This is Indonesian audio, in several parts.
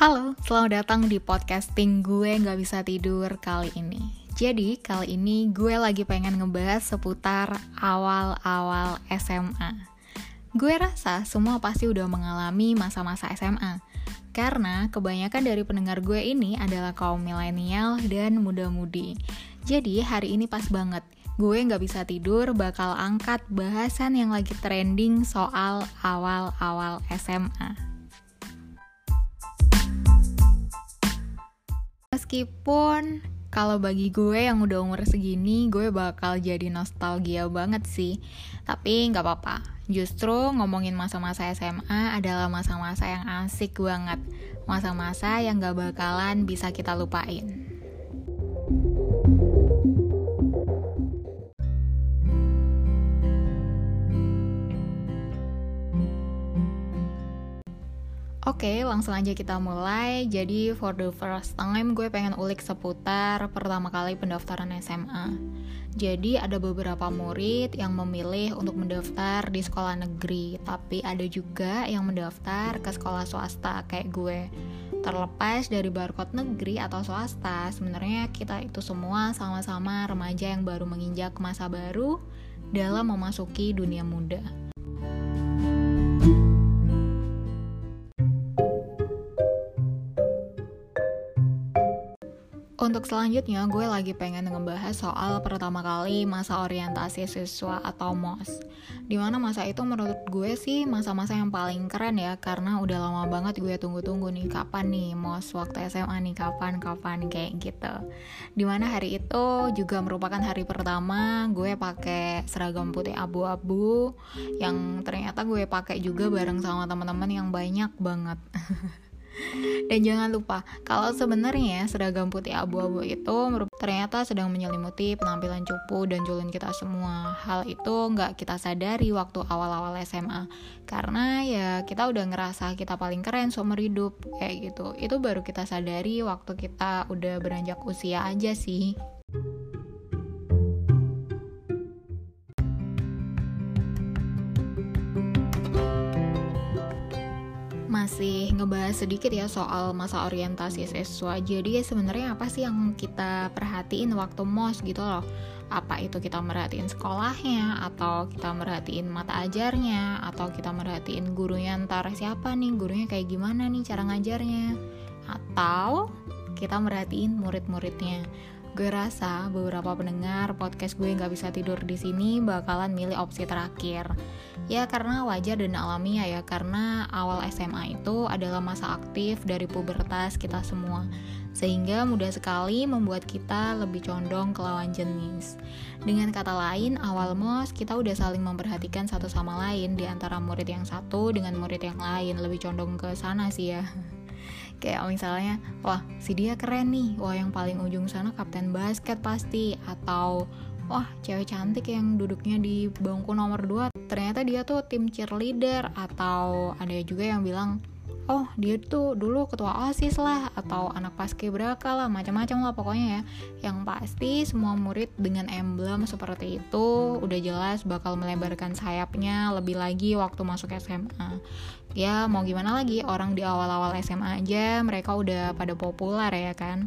Halo, selamat datang di podcasting gue nggak bisa tidur kali ini. Jadi kali ini gue lagi pengen ngebahas seputar awal-awal SMA. Gue rasa semua pasti udah mengalami masa-masa SMA. Karena kebanyakan dari pendengar gue ini adalah kaum milenial dan muda-mudi. Jadi hari ini pas banget gue nggak bisa tidur bakal angkat bahasan yang lagi trending soal awal-awal SMA. Meskipun kalau bagi gue yang udah umur segini, gue bakal jadi nostalgia banget sih. Tapi nggak apa-apa. Justru ngomongin masa-masa SMA adalah masa-masa yang asik banget. Masa-masa yang gak bakalan bisa kita lupain. Oke, langsung aja kita mulai. Jadi, for the first time, gue pengen ulik seputar pertama kali pendaftaran SMA. Jadi, ada beberapa murid yang memilih untuk mendaftar di sekolah negeri, tapi ada juga yang mendaftar ke sekolah swasta kayak gue. Terlepas dari barcode negeri atau swasta, sebenarnya kita itu semua sama-sama remaja yang baru menginjak masa baru dalam memasuki dunia muda. Untuk selanjutnya, gue lagi pengen ngebahas soal pertama kali masa orientasi siswa atau MOS. Di mana masa itu menurut gue sih masa-masa yang paling keren ya, karena udah lama banget gue tunggu-tunggu nih, kapan nih MOS waktu SMA nih, kapan-kapan kayak gitu. Di mana hari itu juga merupakan hari pertama gue pakai seragam putih abu-abu, yang ternyata gue pakai juga bareng sama teman-teman yang banyak banget. Dan jangan lupa, kalau sebenarnya seragam putih abu-abu itu ternyata sedang menyelimuti penampilan cupu dan julun kita semua. Hal itu nggak kita sadari waktu awal-awal SMA. Karena ya kita udah ngerasa kita paling keren seumur hidup, kayak gitu. Itu baru kita sadari waktu kita udah beranjak usia aja sih. Masih ngebahas sedikit ya soal masa orientasi siswa. Jadi sebenarnya apa sih yang kita perhatiin waktu mos gitu loh? Apa itu kita merhatiin sekolahnya atau kita merhatiin mata ajarnya atau kita merhatiin gurunya ntar siapa nih, gurunya kayak gimana nih cara ngajarnya? Atau kita merhatiin murid-muridnya. Gue rasa beberapa pendengar podcast gue nggak bisa tidur di sini bakalan milih opsi terakhir. Ya karena wajar dan alamiah ya karena awal SMA itu adalah masa aktif dari pubertas kita semua. Sehingga mudah sekali membuat kita lebih condong ke lawan jenis. Dengan kata lain, awal MOS kita udah saling memperhatikan satu sama lain di antara murid yang satu dengan murid yang lain, lebih condong ke sana sih ya. Kayak misalnya wah si dia keren nih. Wah yang paling ujung sana kapten basket pasti. Atau wah cewek cantik yang duduknya di bangku nomor 2 ternyata dia tuh tim cheerleader. Atau ada juga yang bilang oh dia tuh dulu ketua osis lah atau anak paskibraka lah macam-macam lah pokoknya ya. Yang pasti semua murid dengan emblem seperti itu udah jelas bakal melebarkan sayapnya lebih lagi waktu masuk SMA ya mau gimana lagi orang di awal-awal SMA aja mereka udah pada populer ya kan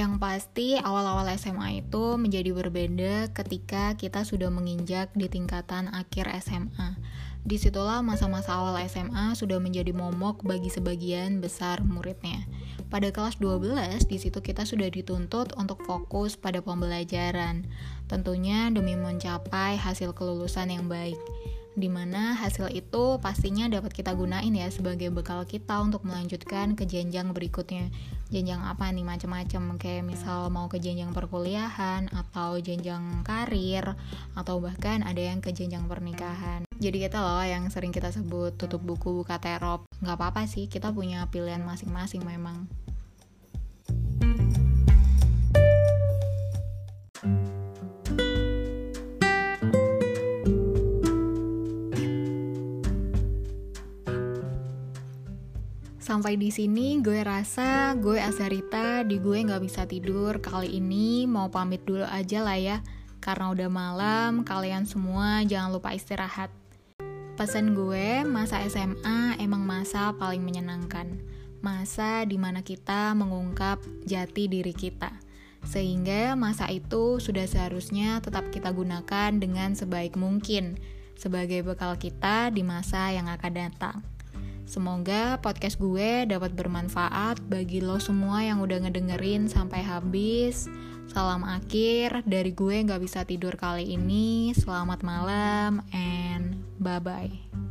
Yang pasti awal-awal SMA itu menjadi berbeda ketika kita sudah menginjak di tingkatan akhir SMA. Di situlah masa-masa awal SMA sudah menjadi momok bagi sebagian besar muridnya. Pada kelas 12, di situ kita sudah dituntut untuk fokus pada pembelajaran, tentunya demi mencapai hasil kelulusan yang baik di mana hasil itu pastinya dapat kita gunain ya sebagai bekal kita untuk melanjutkan ke jenjang berikutnya jenjang apa nih? Macam-macam. Kayak misal mau ke jenjang perkuliahan atau jenjang karir atau bahkan ada yang ke jenjang pernikahan. Jadi kita loh yang sering kita sebut tutup buku buka terop. Nggak apa-apa sih kita punya pilihan masing-masing memang Sampai di sini gue rasa gue Azarita di gue nggak bisa tidur kali ini mau pamit dulu aja lah ya. Karena udah malam, kalian semua jangan lupa istirahat. Pesan gue, masa SMA emang masa paling menyenangkan. Masa di mana kita mengungkap jati diri kita. Sehingga masa itu sudah seharusnya tetap kita gunakan dengan sebaik mungkin sebagai bekal kita di masa yang akan datang. Semoga podcast gue dapat bermanfaat bagi lo semua yang udah ngedengerin sampai habis. Salam akhir dari gue gak bisa tidur kali ini. Selamat malam and bye-bye.